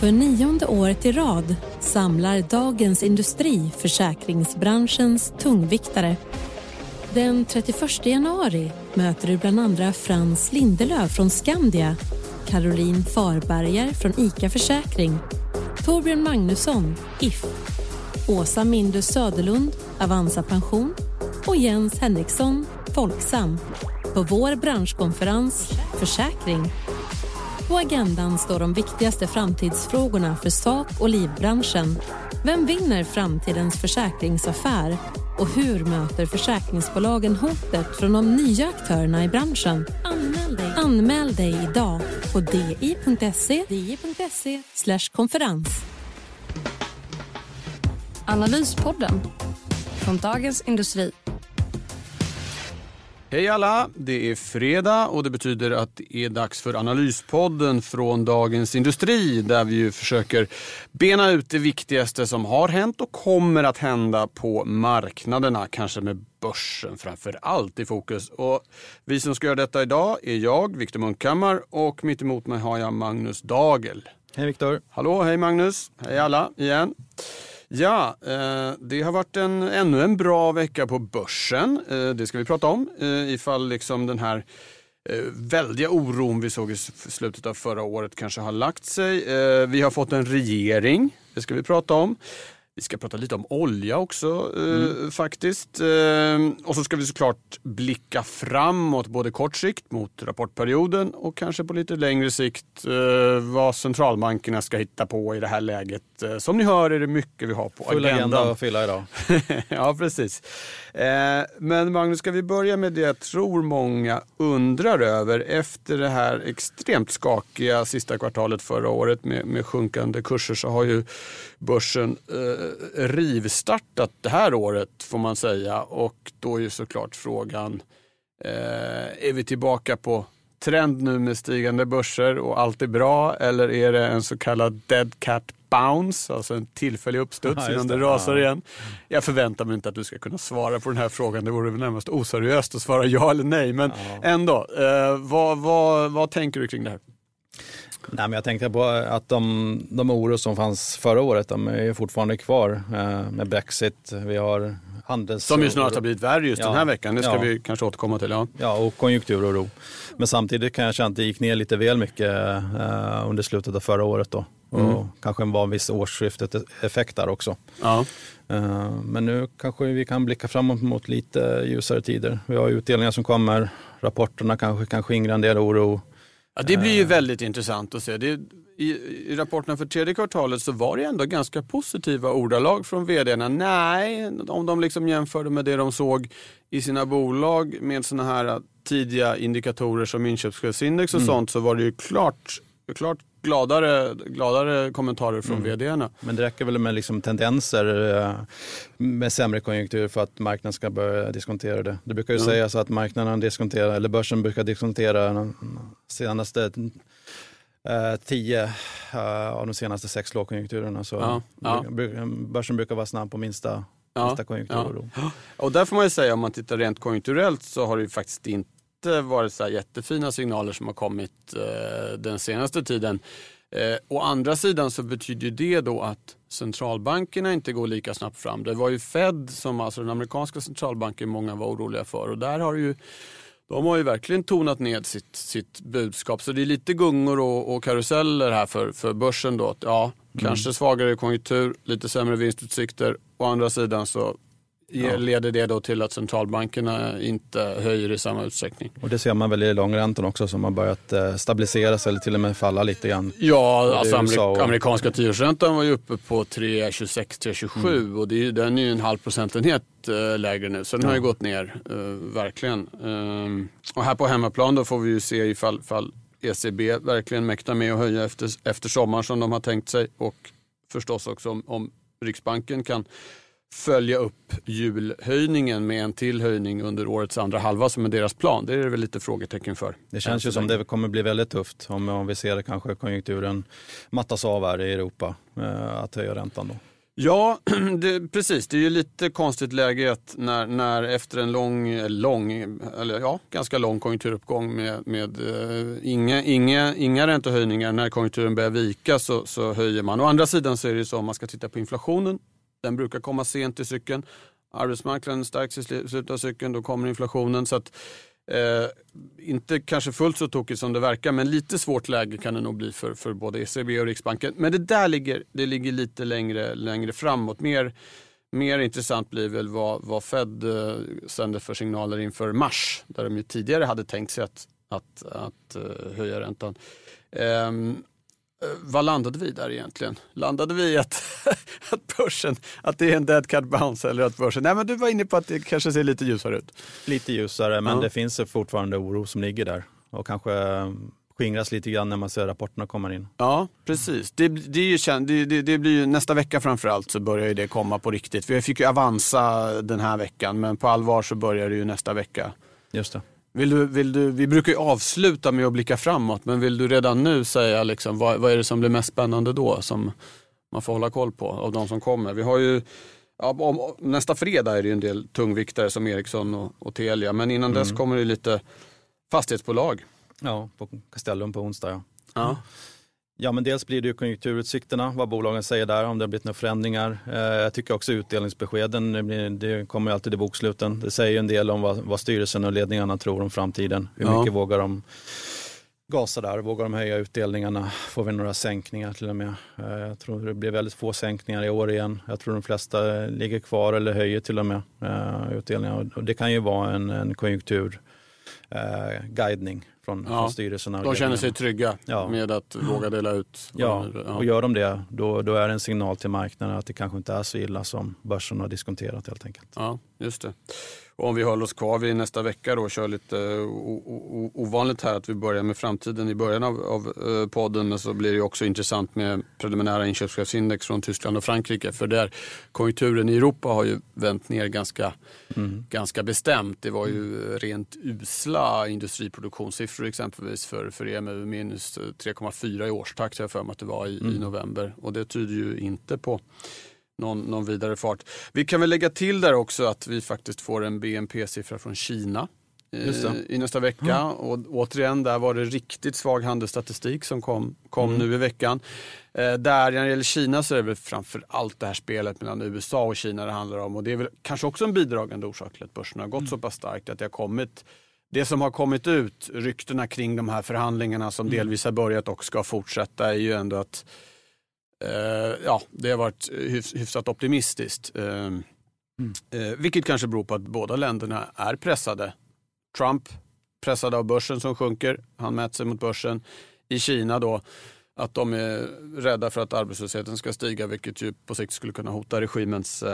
För nionde året i rad samlar Dagens Industri försäkringsbranschens tungviktare. Den 31 januari möter du bland andra Frans Lindelöf från Skandia, Caroline Farberger från ICA Försäkring, Torbjörn Magnusson, If, Åsa Mindus Söderlund, Avanza Pension och Jens Henriksson, Folksam, på vår branschkonferens Försäkring på agendan står de viktigaste framtidsfrågorna för sak och livbranschen. Vem vinner framtidens försäkringsaffär? Och hur möter försäkringsbolagen hotet från de nya aktörerna i branschen? Anmäl dig, Anmäl dig idag på di.se di konferens. Analyspodden från Dagens Industri. Hej alla! Det är fredag och det betyder att det är dags för Analyspodden från Dagens Industri där vi försöker bena ut det viktigaste som har hänt och kommer att hända på marknaderna. Kanske med börsen framför allt i fokus. Och vi som ska göra detta idag är jag, Viktor Munkhammar och mitt emot mig har jag Magnus Dagel. Hej Viktor! Hallå, hej Magnus! Hej alla igen! Ja, eh, det har varit en, ännu en bra vecka på börsen. Eh, det ska vi prata om. Eh, ifall liksom den här väldiga oron vi såg i slutet av förra året kanske har lagt sig. Vi har fått en regering. Det ska vi prata om. Vi ska prata lite om olja också mm. faktiskt. och så ska vi såklart blicka framåt både kort sikt mot rapportperioden och kanske på lite längre sikt vad centralbankerna ska hitta på i det här läget Eh, som ni hör är det mycket vi har på Full agendan. agenda att fylla idag. ja, precis. Eh, men Magnus, ska vi börja med det jag tror många undrar över. Efter det här extremt skakiga sista kvartalet förra året med, med sjunkande kurser så har ju börsen eh, rivstartat det här året får man säga. Och då är ju såklart frågan, eh, är vi tillbaka på trend nu med stigande börser och allt är bra eller är det en så kallad dead cat bounce, alltså en tillfällig uppstuds ja, innan det, det rasar ja. igen. Jag förväntar mig inte att du ska kunna svara på den här frågan. Det vore väl närmast oseriöst att svara ja eller nej. Men ja. ändå, eh, vad, vad, vad tänker du kring det här? Nej, men jag tänkte på att de, de oro som fanns förra året, de är fortfarande kvar eh, med Brexit. Vi har handels... Som ju snart har blivit värre just ja. den här veckan. Det ska ja. vi kanske återkomma till. Ja, ja och konjunkturoro. Men samtidigt kan jag känna att det gick ner lite väl mycket eh, under slutet av förra året. Då. Mm. Och kanske var en viss årsskiftet-effekt där också. Ja. Uh, men nu kanske vi kan blicka framåt mot lite ljusare tider. Vi har utdelningar som kommer, rapporterna kanske kan skingra en del oro. Ja, det blir ju uh. väldigt intressant att se. Det, i, I rapporterna för tredje kvartalet så var det ändå ganska positiva ordalag från vdarna. Nej, om de liksom jämförde med det de såg i sina bolag med sådana här tidiga indikatorer som inköpschefsindex och mm. sånt så var det ju klart, klart gladare, gladare kommentarer från mm. vdarna. Men det räcker väl med liksom tendenser eh, med sämre konjunktur för att marknaden ska börja diskontera det. Det brukar ju mm. sägas att marknaden diskonterar, eller börsen brukar diskontera de senaste eh, tio eh, av de senaste sex lågkonjunkturerna. Så ja, ja. Börsen brukar vara snabb på minsta, ja, minsta konjunktur. Ja. Och där får man ju säga om man tittar rent konjunkturellt så har det ju faktiskt inte inte varit så jättefina signaler som har kommit eh, den senaste tiden. Eh, å andra sidan så betyder det då att centralbankerna inte går lika snabbt fram. Det var ju Fed, som alltså den amerikanska centralbanken, många var oroliga för och där har ju de har ju verkligen tonat ned sitt, sitt budskap. Så det är lite gungor och, och karuseller här för, för börsen. Då. Ja, mm. Kanske svagare konjunktur, lite sämre vinstutsikter. Å andra sidan så Ja. Leder det då till att centralbankerna inte höjer i samma utsträckning? Och det ser man väl i långräntan också som har börjat eh, stabiliseras eller till och med falla lite grann. Ja, alltså amerik och... amerikanska tioårsräntan var ju uppe på 3,26-3,27 mm. och det är, den är ju en halv procentenhet äh, lägre nu. Så den ja. har ju gått ner, äh, verkligen. Ähm, och här på hemmaplan då får vi ju se ifall, ifall ECB verkligen mäktar med att höja efter, efter sommaren som de har tänkt sig och förstås också om, om Riksbanken kan följa upp julhöjningen med en till höjning under årets andra halva som är deras plan. Det är det väl lite frågetecken för. Det känns ju som det kommer bli väldigt tufft om, om vi ser kanske konjunkturen mattas av här i Europa eh, att höja räntan då. Ja, det, precis. Det är ju lite konstigt läge att när, när efter en lång, lång, eller ja, ganska lång konjunkturuppgång med, med uh, inga, inga, inga räntehöjningar, när konjunkturen börjar vika så, så höjer man. Å andra sidan så är det så om man ska titta på inflationen, den brukar komma sent i cykeln. Arbetsmarknaden stärks i slutet av cykeln, då kommer inflationen. Så att, Eh, inte kanske fullt så tokigt som det verkar, men lite svårt läge kan det nog bli för, för både ECB och Riksbanken. Men det där ligger, det ligger lite längre, längre framåt. Mer, mer intressant blir väl vad, vad Fed eh, sänder för signaler inför mars, där de ju tidigare hade tänkt sig att, att, att eh, höja räntan. Ehm, Eh, vad landade vi där egentligen? Landade vi i att, att börsen, att det är en dead cat bounce eller att börsen, nej men du var inne på att det kanske ser lite ljusare ut. Lite ljusare, men ja. det finns fortfarande oro som ligger där och kanske eh, skingras lite grann när man ser rapporterna komma in. Ja, precis. Det, det, är ju, det, det, det blir ju, nästa vecka framförallt så börjar det komma på riktigt. Vi fick ju Avanza den här veckan, men på allvar så börjar det ju nästa vecka. Just det. Vill du, vill du, vi brukar ju avsluta med att blicka framåt, men vill du redan nu säga liksom, vad, vad är det som blir mest spännande då som man får hålla koll på av de som kommer? Vi har ju, ja, om, nästa fredag är det ju en del tungviktare som Ericsson och, och Telia, men innan mm. dess kommer det lite fastighetsbolag. Ja, på Castellum på onsdag. Ja. ja. Ja, men dels blir det ju konjunkturutsikterna, vad bolagen säger där, om det har blivit några förändringar. Eh, jag tycker också utdelningsbeskeden, det kommer alltid i boksluten. Det säger en del om vad, vad styrelsen och ledningarna tror om framtiden. Hur ja. mycket vågar de gasa där? Vågar de höja utdelningarna? Får vi några sänkningar till och med? Eh, jag tror det blir väldigt få sänkningar i år igen. Jag tror de flesta ligger kvar eller höjer till och med uh, utdelningar. Och det kan ju vara en, en konjunkturguidning från, ja, från styrelserna. De känner sig trygga ja. med att våga dela ut. Ja, ja, och gör de det då, då är det en signal till marknaden att det kanske inte är så illa som börsen har diskonterat helt enkelt. Ja, just det. Och om vi håller oss kvar vid nästa vecka då och kör lite ovanligt här att vi börjar med framtiden i början av, av eh, podden. Så blir det också intressant med preliminära inköpschefsindex från Tyskland och Frankrike. För där konjunkturen i Europa har ju vänt ner ganska, mm. ganska bestämt. Det var ju rent usla industriproduktionssiffror exempelvis för, för EMU. Minus 3,4 i årstakt har jag för mig att det var i, mm. i november. Och det tyder ju inte på någon, någon vidare fart. Vi kan väl lägga till där också att vi faktiskt får en BNP-siffra från Kina eh, i nästa vecka. Mm. Och återigen, där var det riktigt svag handelsstatistik som kom, kom mm. nu i veckan. Eh, där när det gäller Kina så är det väl framför allt det här spelet mellan USA och Kina det handlar om. Och det är väl kanske också en bidragande orsak till att börsen har gått mm. så pass starkt. Att det har kommit det som har kommit ut, ryktena kring de här förhandlingarna som mm. delvis har börjat och ska fortsätta är ju ändå att ja, det har varit hyfsat optimistiskt. Eh, mm. Eh, vilket kanske beror på att båda länderna är pressade. Trump pressad av börsen som sjunker, han mäter sig mot börsen. I Kina då att de är rädda för att arbetslösheten ska stiga vilket ju på sikt skulle kunna hota regimens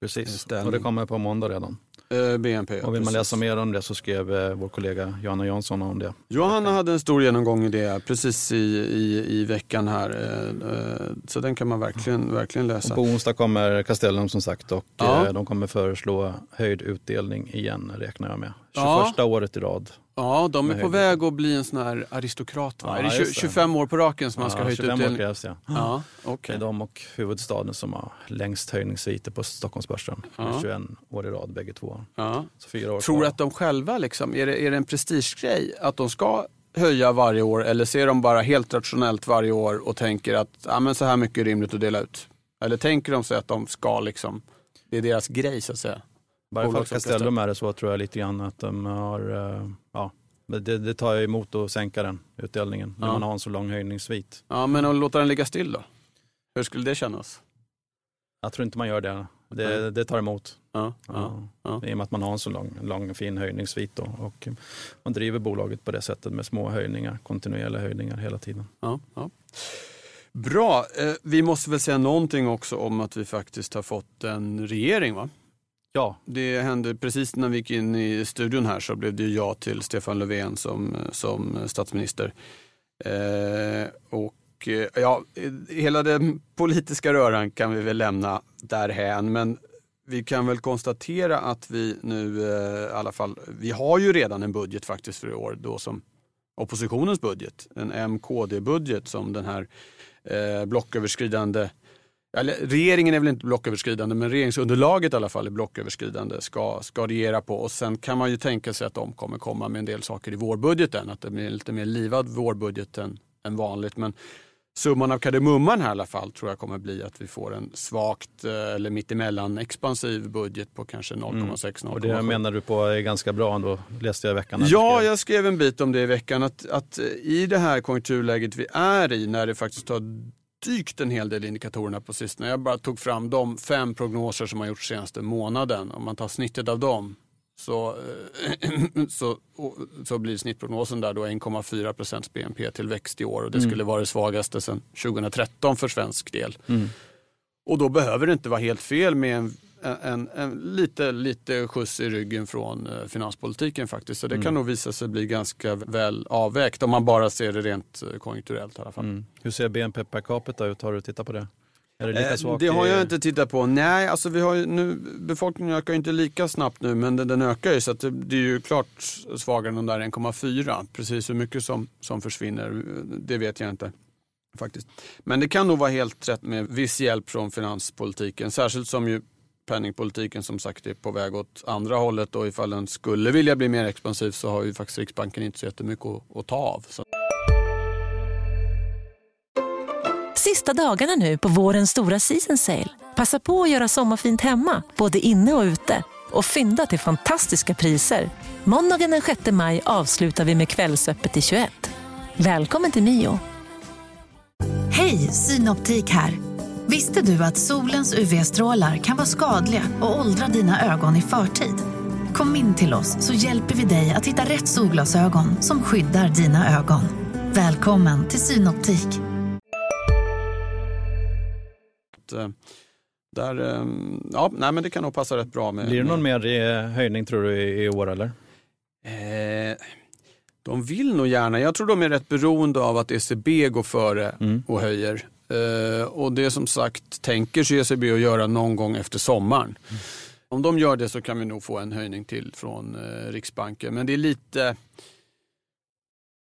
Precis, ställning. och det kommer på måndag redan. Eh, BNP. Och vill man läsa mer om det så skrev eh, vår kollega Johanna Jansson om det. Johanna hade en stor genomgång i det precis i, i, i veckan här. Eh, så den kan man verkligen, verkligen läsa. Och på onsdag kommer Castellum som sagt och ja. de kommer föreslå höjd utdelning igen räknar jag med. 21 ja. året i rad. Ja, de är på väg att bli en sån här aristokrat. Va? Ja, är det 25 år på raken som man ska ja, höja utdelning? år krävs ja. ja okay. Det är de och huvudstaden som har längst höjningssviter på Stockholmsbörsen. Ja. 21 år i rad bägge två. Ja. Så fyra år Tror du att de själva, liksom, är, det, är det en prestigegrej att de ska höja varje år eller ser de bara helt rationellt varje år och tänker att ja, men så här mycket är rimligt att dela ut? Eller tänker de sig att de ska liksom, det är deras grej så att säga? Varje fall Castellum är det så tror jag lite grann att de har, eh, ja, det, det tar jag emot att sänka den utdelningen när man har en så lång höjningssvit. Ja, men att låta den ligga still då? Hur skulle det kännas? Jag tror inte man gör det. Det, det tar emot. Ja, ja, ja. I och med att man har en så lång, lång fin höjningssvit. Då. Och man driver bolaget på det sättet med små höjningar, kontinuerliga höjningar hela tiden. Ja, ja. Bra, eh, vi måste väl säga någonting också om att vi faktiskt har fått en regering va? Ja. Det hände precis när vi gick in i studion här så blev det ja till Stefan Löfven som, som statsminister. Eh, och eh, ja, hela den politiska röran kan vi väl lämna därhän. Men vi kan väl konstatera att vi nu eh, i alla fall, vi har ju redan en budget faktiskt för i år då som oppositionens budget. En MKD-budget som den här eh, blocköverskridande regeringen är väl inte blocköverskridande men regeringsunderlaget i alla fall är blocköverskridande ska, ska regera på. Och sen kan man ju tänka sig att de kommer komma med en del saker i vårbudgeten. Att det blir lite mer livad vårbudget än, än vanligt. Men summan av kardemumman här i alla fall tror jag kommer bli att vi får en svagt eh, eller mittemellan expansiv budget på kanske 0,6-0,7. Mm. Och det menar du på är ganska bra ändå, läste jag i veckan. Ja, jag skrev en bit om det i veckan. Att, att i det här konjunkturläget vi är i, när det faktiskt har dykt en hel del indikatorerna på sistone. Jag bara tog fram de fem prognoser som har gjorts senaste månaden. Om man tar snittet av dem så, eh, så, så blir snittprognosen där då 1,4 procents BNP-tillväxt i år och det mm. skulle vara det svagaste sedan 2013 för svensk del. Mm. Och då behöver det inte vara helt fel med en en, en, lite, lite skjuts i ryggen från eh, finanspolitiken faktiskt. Så det mm. kan nog visa sig bli ganska väl avvägt om man bara ser det rent eh, konjunkturellt i alla fall. Mm. Hur ser BNP per capita ut? Har du tittat på det? Är det, lika eh, det har jag inte tittat på. Nej, alltså vi har nu, befolkningen ökar inte lika snabbt nu men den, den ökar ju så det, det, är ju klart svagare än de där 1,4. Precis hur mycket som, som försvinner, det vet jag inte. Faktiskt. Men det kan nog vara helt rätt med viss hjälp från finanspolitiken. Särskilt som ju penningpolitiken som sagt är på väg åt andra hållet och ifall den skulle vilja bli mer expansiv så har ju faktiskt Riksbanken inte så jättemycket att, att ta av. Så. Sista dagarna nu på vårens stora season sale. Passa på att göra sommarfint hemma, både inne och ute och fynda till fantastiska priser. Måndagen den 6 maj avslutar vi med Kvällsöppet i 21. Välkommen till Mio. Hej, Synoptik här. Visste du att solens UV-strålar kan vara skadliga och åldra dina ögon i förtid? Kom in till oss så hjälper vi dig att hitta rätt solglasögon som skyddar dina ögon. Välkommen till Synoptik. Eh, där, eh, ja, nej, men det kan nog passa rätt bra. Med, Blir det någon mer eh, höjning tror du i, år eller? Eh, de vill nog gärna. Jag tror de är rätt beroende av att ECB går före mm. och höjer. Uh, och det som sagt tänker sig ECB att göra någon gång efter sommaren. Mm. Om de gör det så kan vi nog få en höjning till från uh, Riksbanken. Men det är lite,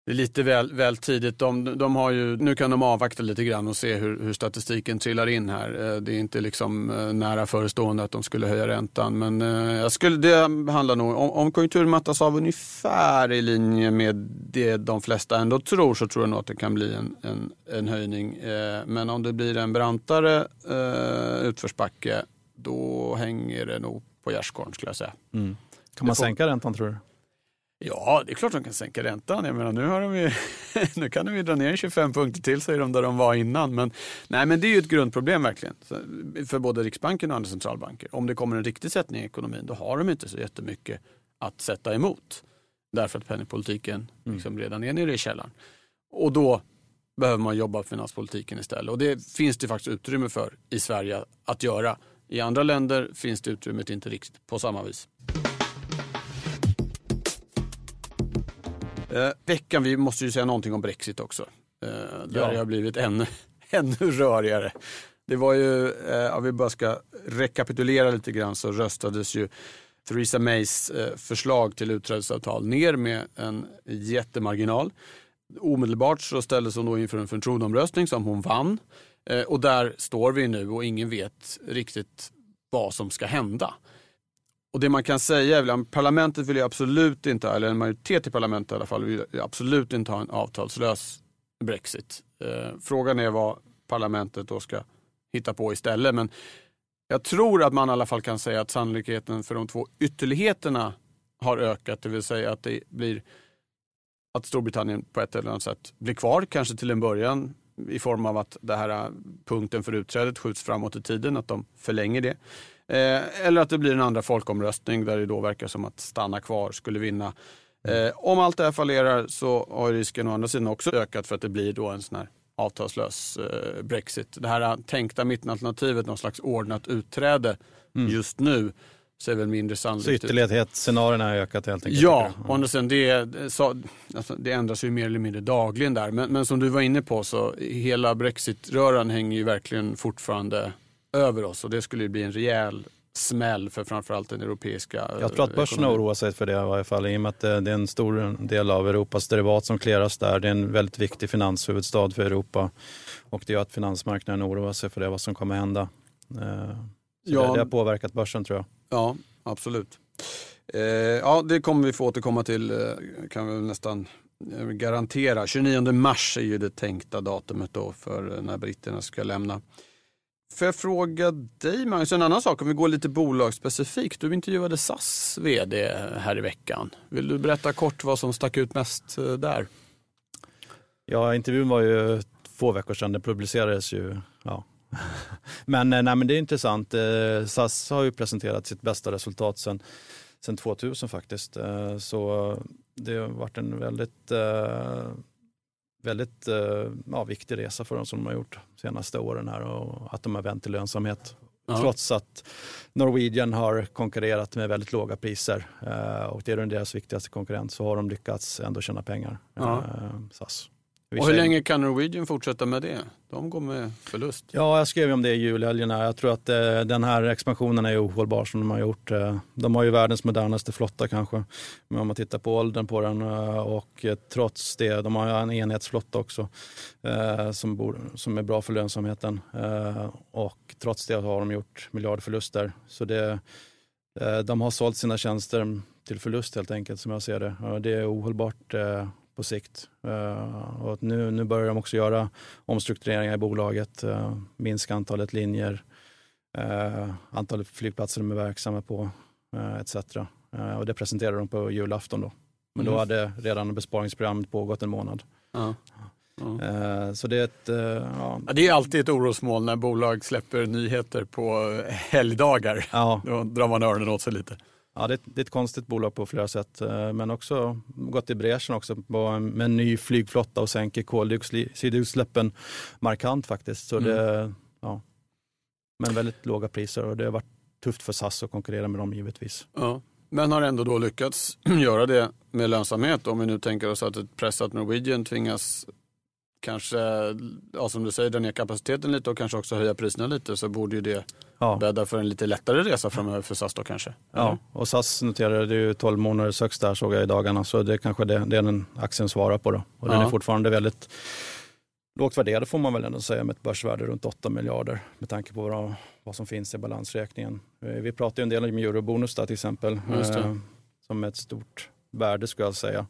det är lite väl, väl tidigt. De, de, har ju, nu kan de avvakta lite grann och se hur, hur statistiken trillar in här. Uh, det är inte liksom nära förestående att de skulle höja räntan. Men jag skulle, det handlar nog, om, om konjunkturen mattas av ungefär i linje med det de flesta ändå tror så tror jag nog att det kan bli en, en, en höjning. Men om det blir en brantare utförsbacke då hänger det nog på gärdsgården skulle jag säga. Mm. Kan man får... sänka räntan tror du? Ja, det är klart de kan sänka räntan. Jag menar, nu, har de ju, nu kan de ju dra ner 25 punkter till, säger de, där de var innan. Men, nej, men det är ju ett grundproblem verkligen för både Riksbanken och andra centralbanker. Om det kommer en riktig sättning i ekonomin, då har de inte så jättemycket att sätta emot. Därför att penningpolitiken mm. liksom redan är nere i källaren. Och då behöver man jobba finanspolitiken istället. Och det finns det faktiskt utrymme för i Sverige att göra. I andra länder finns det utrymmet inte riktigt på samma vis. Eh, veckan, vi måste ju säga någonting om Brexit också. Eh, där ja. har blivit ännu, ännu rörigare. Det var ju, eh, om vi bara ska rekapitulera lite grann så röstades ju Theresa Mays eh, förslag till utträdesavtal ner med en jättemarginal. Omedelbart så ställdes hon då inför en förtroendeomröstning som hon vann. Eh, och där står vi nu och ingen vet riktigt vad som ska hända. Och det man kan säga är att parlamentet vill ju absolut inte, eller en majoritet i parlamentet i alla fall, vill absolut inte ha en avtalslös Brexit. Eh, frågan är vad parlamentet då ska hitta på istället. Men jag tror att man i alla fall kan säga att sannolikheten för de två ytterligheterna har ökat. Det vill säga att det blir att Storbritannien på ett eller annat sätt blir kvar, kanske till en början i form av att det här eh, punkten för utträdet skjuts framåt i tiden, att de förlänger det. Eh, eller att det blir en andra folkomröstning där det då verkar som att stanna kvar skulle vinna. Eh, om allt det här fallerar så har risken å andra sidan också ökat för att det blir då en sån här avtalslös eh, Brexit. Det här tänkta mittenalternativet, någon slags ordnat utträde mm. just nu, ser väl mindre sannolikt Så ytterlighetsscenarierna har ökat helt enkelt? Ja, och sen det, så, alltså, det ändras ju mer eller mindre dagligen där. Men, men som du var inne på så hela Brexit-röran hänger ju verkligen fortfarande över oss och det skulle bli en rejäl smäll för framförallt den europeiska Jag tror att börsen oroar sig för det i varje fall i och med att det är en stor del av Europas derivat som kleras där. Det är en väldigt viktig finanshuvudstad för Europa och det gör att finansmarknaden oroar sig för det, vad som kommer hända. Eh, så ja, det, det har påverkat börsen tror jag. Ja, absolut. Eh, ja, det kommer vi få återkomma till, eh, kan vi nästan eh, garantera. 29 mars är ju det tänkta datumet då för när britterna ska lämna. Får jag fråga dig Magnus, en annan sak om vi går lite bolagsspecifikt. Du intervjuade SAS vd här i veckan. Vill du berätta kort vad som stack ut mest eh, där? Ja, intervjun var ju två veckor sedan. Den publicerades ju ja, men, eh, nej, men det är intressant. Eh, SAS har ju presenterat sitt bästa resultat sedan sen 2000 faktiskt. Så det har varit en väldigt, väldigt ja, viktig resa för dem som de har gjort de senaste åren här och att de har vänt till lönsamhet. Ja. Trots att Norwegian har konkurrerat med väldigt låga priser och det är deras viktigaste konkurrent så har de lyckats ändå tjäna pengar, ja. SAS. Och hur länge kan Norwegian fortsätta med det? De går med förlust. Ja, jag skrev om det i julhelgen. Jag tror att eh, den här expansionen är ohållbar som de har gjort. Eh, de har ju världens modernaste flotta kanske. Men om man tittar på åldern på den eh, och trots det, de har en enhetsflotta också som, bor, som är bra för lönsamheten. Och trots det har de gjort miljardförluster. Så det, de har sålt sina tjänster till förlust helt enkelt som jag ser det. Det är ohållbart på sikt. Uh, och nu, nu börjar de också göra omstruktureringar i bolaget, uh, minska antalet linjer, uh, antalet flygplatser de är verksamma på etc. och det presenterade de på julafton då. Men mm. då hade redan besparingsprogrammet pågått en månad. Ja. Ja. Så det är ett... Ja. Det är alltid ett orosmål när bolag släpper nyheter på helgdagar. Ja. Då drar man öronen åt sig lite. Ja, det, det, är ett konstigt bolag på flera sätt, eh, men också gått i bräschen också på, med en ny flygflotta och sänker koldioxidutsläppen markant faktiskt. Så mm. det, ja. Men väldigt låga priser och det har varit tufft för SAS att konkurrera med dem givetvis. Ja. Men har ändå då lyckats göra det med lönsamhet. Om vi nu tänker oss att ett pressat Norwegian tvingas kanske, ja, som du säger, dra ner kapaciteten lite och kanske också höja priserna lite så borde ju det ja. bädda för en lite lättare resa framöver för SAS då kanske. Ja, och SAS noterade det ju 12 månaders högst där såg jag i dagarna så det är kanske det, det är den aktien svarar på då. Och ja. den är fortfarande väldigt lågt värderad får man väl ändå säga med ett börsvärde runt 8 miljarder med tanke på vad, vad som finns i balansräkningen. Eh, vi pratar ju en del om eurobonus där till exempel eh, som ett stort värde skulle jag säga.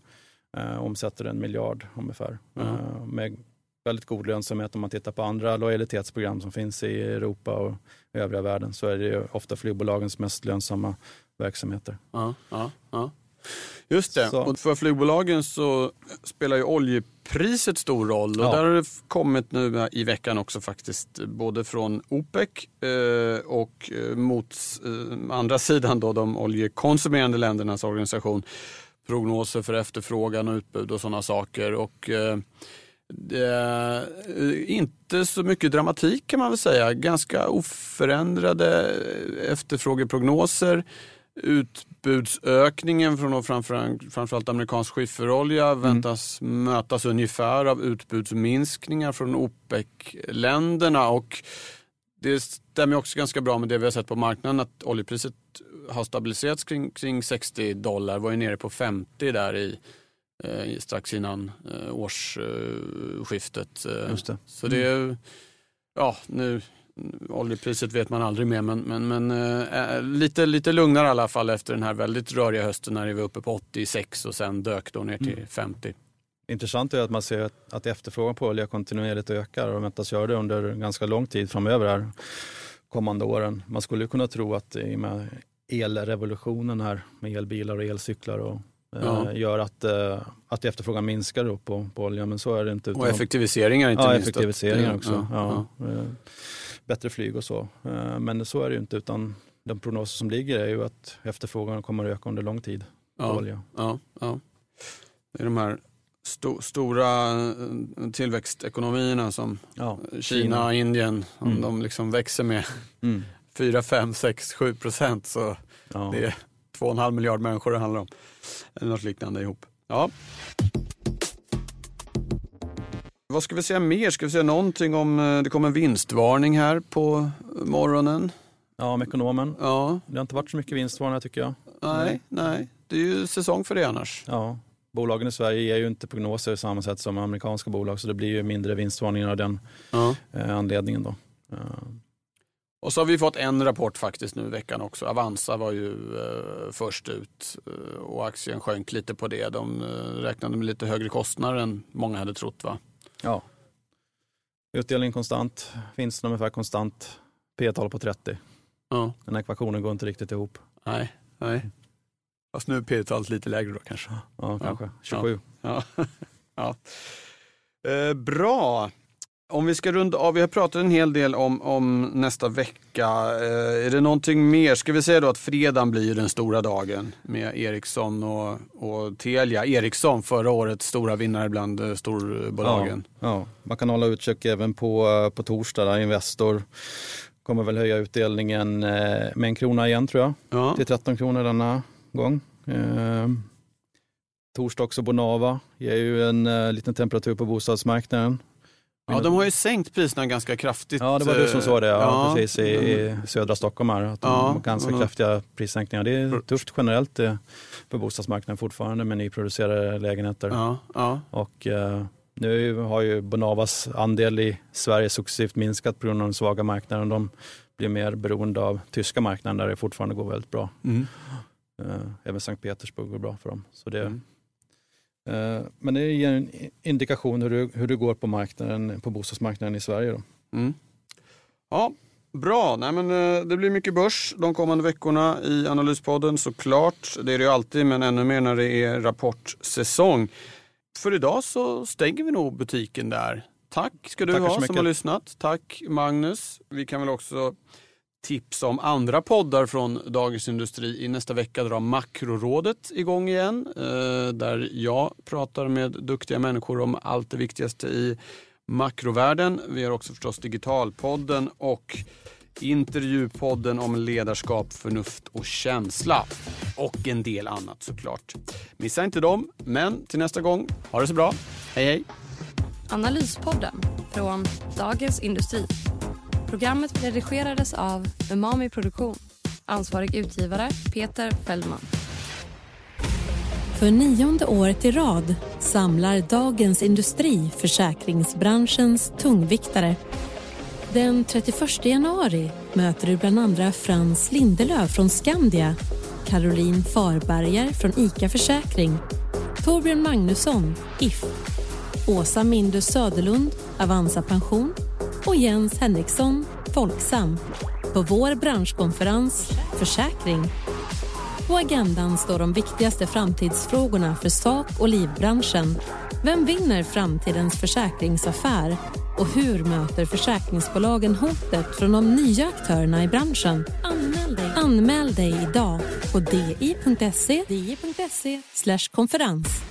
Eh, omsätter en miljard ungefär. Mm. Eh, med väldigt god lönsamhet om man tittar på andra lojalitetsprogram som finns i Europa och övriga världen så är det ofta flygbolagens mest lönsamma verksamheter. Ja, ja, ja. Just det, så. och för flygbolagen så spelar ju oljepriset stor roll och ja. där har det kommit nu i veckan också faktiskt både från OPEC eh, och eh, mot eh, andra sidan då de oljekonsumerande ländernas organisation prognoser för efterfrågan och utbud och sådana saker. Och, eh, inte så mycket dramatik kan man väl säga. Ganska oförändrade efterfrågeprognoser. Utbudsökningen från framförallt amerikansk skifferolja mm. väntas mötas ungefär av utbudsminskningar från OPEC-länderna. Och det stämmer också ganska bra med det vi har sett på marknaden att oljepriset har stabiliserats kring, kring 60 dollar, var ju nere på 50 där i, eh, strax innan eh, årsskiftet. Eh, det. Så det är, mm. ja nu, oljepriset vet man aldrig mer men, men, men äh, lite, lite lugnare i alla fall efter den här väldigt röriga hösten när vi var uppe på 86 och sen dök då ner till mm. 50. Intressant är att man ser att efterfrågan på olja kontinuerligt ökar och väntas göra det under ganska lång tid framöver här kommande åren. Man skulle kunna tro att i och med elrevolutionen här med elbilar och elcyklar och eh, ja. gör att, eh, att efterfrågan minskar då på, på olja, men så är det inte. Och effektiviseringar inte ja, minst. effektiviseringar också. Ja, ja. Bättre flyg och så. Men så är det ju inte, utan de prognoser som ligger är ju att efterfrågan kommer att öka under lång tid på olja. Ja, ja. Det är de här sto, stora eh, tillväxtekonomierna som ja, Kina, Kina, Indien, mm. de liksom växer med mm. 4, 5, 6, 7 procent så Ja. det är 2,5 miljard människor det handlar om. Eller något liknande ihop. Ja. Vad ska vi säga mer? Ska vi säga någonting om, eh, det kom en vinstvarning här på morgonen. ja, om ekonomen. Ja, Det har inte varit så mycket vinstvarningar tycker jag. nej, nej. Det är ju säsong för det annars. Ja, bolagen i Sverige ger ju inte prognoser i samma sätt som amerikanska bolag så det blir ju mindre vinstvarningar av den Ja. eh, anledningen. Då. Eh, Och så har vi fått en rapport faktiskt nu i veckan också. Avanza var ju eh, först ut eh, och aktien sjönk lite på det. De eh, räknade med lite högre kostnader än många hade trott va? ja. Utdelning konstant, vinsten ungefär konstant, P-tal på 30. Ja. Den ekvationen går inte riktigt ihop. Nej, nej. Fast nu är P-talet lite lägre då kanske. Ja, kanske 27. Ja. ja. Eh, bra. Om vi ska runda av, vi har pratat en hel del om, om nästa vecka. Eh, är det någonting mer? Ska vi säga då att fredagen blir den stora dagen med Ericsson och, och Telia. Ericsson förra årets stora vinnare bland eh, storbolagen. Ja, man kan hålla utkik även på, eh, på torsdag. Där Investor kommer väl höja utdelningen eh, med en krona igen tror jag. Ja. Till 13 kronor denna gång. Eh, torsdag också Bonava ger ju en eh, liten temperatur på bostadsmarknaden. ja, de har ju sänkt priserna ganska kraftigt. Ja, det var du som eh, sa det. Ja, ja. precis i, i södra Stockholm här. Att de Ja, har ganska mm. kraftiga prissänkningar. Det är tufft generellt eh, på bostadsmarknaden fortfarande med nyproducerade lägenheter. Och eh, nu har ju Bonavas andel i Sverige successivt minskat på grund av den svaga marknaden. De blir mer beroende av tyska marknaden där det fortfarande går väldigt bra. Mm. Eh, även Sankt Petersburg går bra för dem. Så det, Mm. eh, men det ger en indikation hur det, hur det går på, marknaden, på bostadsmarknaden i Sverige. Då. Mm. Ja, bra. Nej, men, eh, det blir mycket börs de kommande veckorna i Analyspodden såklart. Det är det ju alltid, men ännu mer när det är rapportsäsong. För idag så stänger vi nog butiken där. Tack ska du Tackar ha som har lyssnat. Tack Magnus. Vi kan väl också tipsa om andra poddar från Dagens Industri. I nästa vecka drar Makrorådet igång igen. Eh, där jag pratar med duktiga människor om allt det viktigaste i makrovärlden. Vi har också förstås Digitalpodden och intervjupodden om ledarskap, förnuft och känsla. Och en del annat såklart. Missa inte dem, men till nästa gång, ha det så bra. Hej hej! Analyspodden från Dagens Industri. Programmet redigerades av Umami Produktion. Ansvarig utgivare Peter Fellman. För nionde året i rad samlar Dagens Industri försäkringsbranschens tungviktare. Den 31 januari möter du bland andra Frans Lindelöf från Skandia, Caroline Farberger från ICA Försäkring, Torbjörn Magnusson, If, Åsa Mindus Söderlund, Avanza Pension och Jens Henriksson, Folksam, på vår branschkonferens Försäkring. På agendan står de viktigaste framtidsfrågorna för sak och livbranschen. Vem vinner framtidens försäkringsaffär? Och hur möter försäkringsbolagen hotet från de nya aktörerna i branschen? Anmäl dig, Anmäl dig idag på di.se di.se konferens.